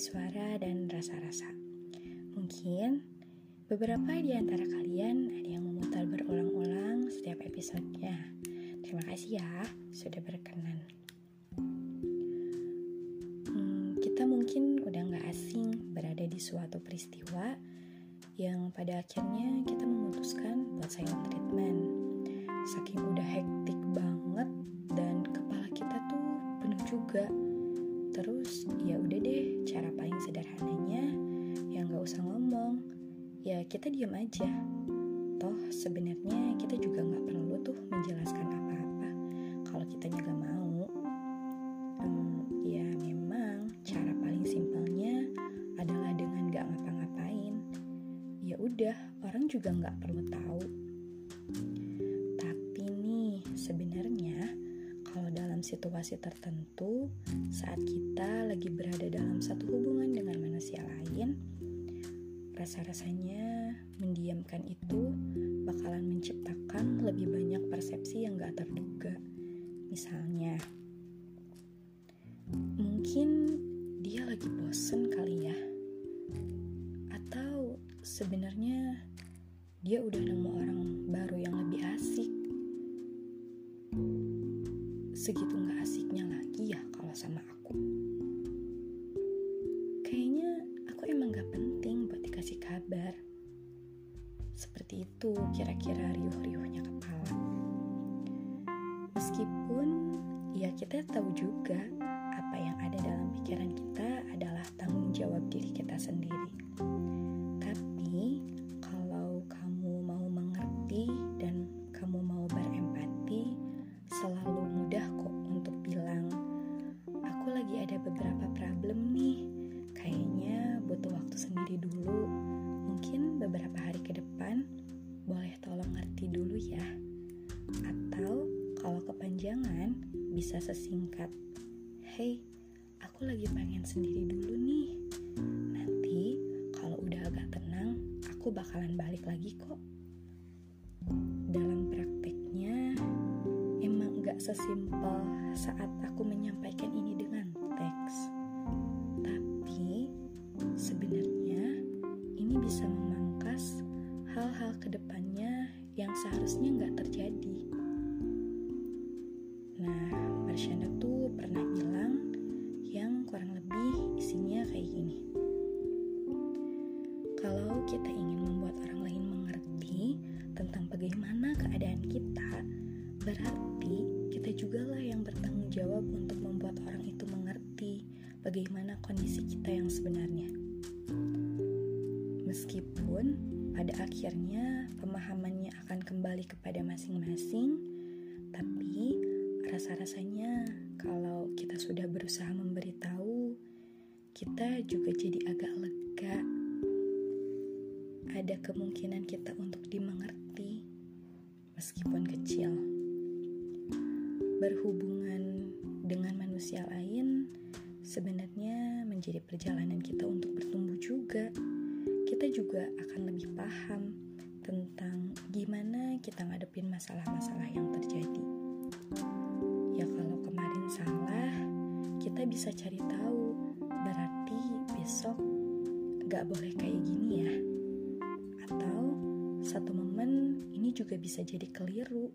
suara dan rasa-rasa. Mungkin beberapa di antara kalian ada yang memutar berulang-ulang setiap episodenya. Terima kasih ya sudah berkenan. Hmm, kita mungkin udah gak asing berada di suatu peristiwa yang pada akhirnya kita memutuskan buat treatment. Kita diam aja. Toh sebenarnya kita juga nggak perlu tuh menjelaskan apa-apa kalau kita juga mau. Hmm, ya memang cara paling simpelnya adalah dengan nggak ngapa-ngapain. Ya udah orang juga nggak perlu tahu. Tapi nih sebenarnya kalau dalam situasi tertentu, saat kita lagi berada dalam satu hubungan dengan manusia lain, rasa-rasanya mendiamkan itu bakalan menciptakan lebih banyak persepsi yang gak terduga. Misalnya, mungkin dia lagi bosen kali ya, atau sebenarnya dia udah nemu orang baru yang lebih asik segitu gak asiknya lagi Seperti itu kira-kira riuh-riuhnya kepala. Meskipun ya kita tahu juga apa yang ada dalam pikiran kita adalah tanggung jawab diri kita sendiri. Atau kalau kepanjangan bisa sesingkat hey aku lagi pengen sendiri dulu nih nanti kalau udah agak tenang aku bakalan balik lagi kok dalam prakteknya emang gak sesimpel saat aku menyampaikan ini dengan teks. Tapi sebenarnya ini bisa memangkas hal-hal ke depannya yang seharusnya gak terjadi. Marsyanda tuh pernah bilang yang kurang lebih isinya kayak gini. Kalau kita ingin membuat orang lain mengerti tentang bagaimana keadaan kita, berarti kita juga lah yang bertanggung jawab untuk membuat orang itu mengerti bagaimana kondisi kita yang sebenarnya. Meskipun pada akhirnya pemahamannya akan kembali kepada masing-masing, tapi rasa-rasanya kalau kita sudah berusaha memberitahu, kita juga jadi agak lega. Ada kemungkinan kita untuk dimengerti, meskipun kecil. Berhubungan dengan manusia lain sebenarnya menjadi perjalanan kita untuk bertumbuh juga. Kita juga akan lebih paham tentang gimana kita ngadepin masalah-masalah yang terjadi. Ya kalau kemarin salah, kita bisa cari tahu. Berarti besok gak boleh kayak gini ya. Atau satu momen ini juga bisa jadi keliru.